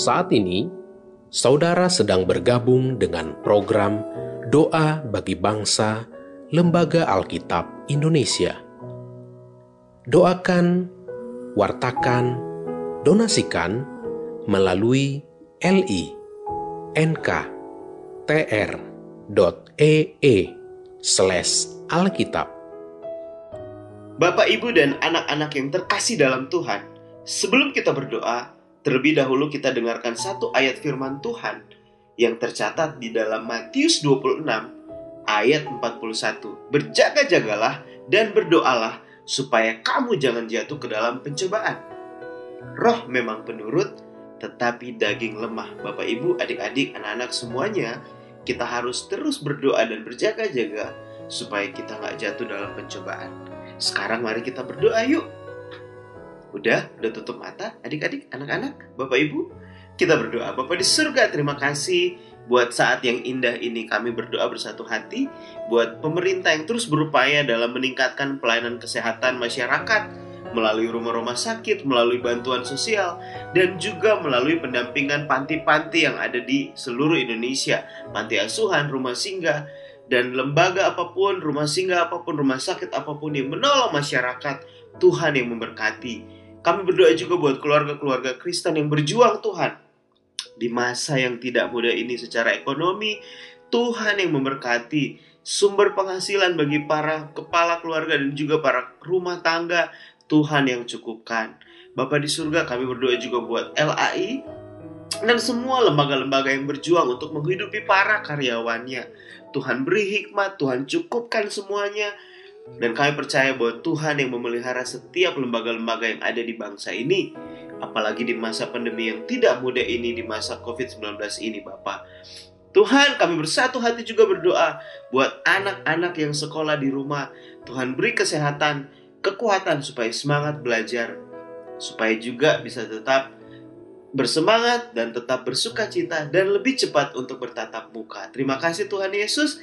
Saat ini, saudara sedang bergabung dengan program Doa bagi Bangsa Lembaga Alkitab Indonesia. Doakan, wartakan, donasikan melalui li nk.tr.ee slash alkitab. Bapak, Ibu, dan anak-anak yang terkasih dalam Tuhan, sebelum kita berdoa, terlebih dahulu kita dengarkan satu ayat firman Tuhan yang tercatat di dalam Matius 26 ayat 41. Berjaga-jagalah dan berdoalah supaya kamu jangan jatuh ke dalam pencobaan. Roh memang penurut, tetapi daging lemah. Bapak, Ibu, adik-adik, anak-anak semuanya, kita harus terus berdoa dan berjaga-jaga supaya kita nggak jatuh dalam pencobaan. Sekarang mari kita berdoa yuk. Udah, udah tutup mata, adik-adik, anak-anak, Bapak Ibu. Kita berdoa, Bapak di surga, terima kasih buat saat yang indah ini kami berdoa bersatu hati buat pemerintah yang terus berupaya dalam meningkatkan pelayanan kesehatan masyarakat melalui rumah-rumah sakit, melalui bantuan sosial, dan juga melalui pendampingan panti-panti yang ada di seluruh Indonesia, panti asuhan, rumah singgah, dan lembaga apa pun, rumah singgah apa pun, rumah sakit apa pun yang menolong masyarakat, Tuhan yang memberkati. Kami berdoa juga buat keluarga-keluarga Kristen yang berjuang Tuhan di masa yang tidak mudah ini secara ekonomi, Tuhan yang memberkati sumber penghasilan bagi para kepala keluarga dan juga para rumah tangga Tuhan yang cukupkan. Bapak di surga kami berdoa juga buat LAI dan semua lembaga-lembaga yang berjuang untuk menghidupi para karyawannya. Tuhan beri hikmat, Tuhan cukupkan semuanya. Dan kami percaya bahwa Tuhan yang memelihara setiap lembaga-lembaga yang ada di bangsa ini. Apalagi di masa pandemi yang tidak mudah ini, di masa COVID-19 ini Bapak. Tuhan kami bersatu hati juga berdoa buat anak-anak yang sekolah di rumah. Tuhan beri kesehatan, kekuatan supaya semangat belajar, supaya juga bisa tetap bersemangat dan tetap bersuka cita dan lebih cepat untuk bertatap muka. Terima kasih Tuhan Yesus,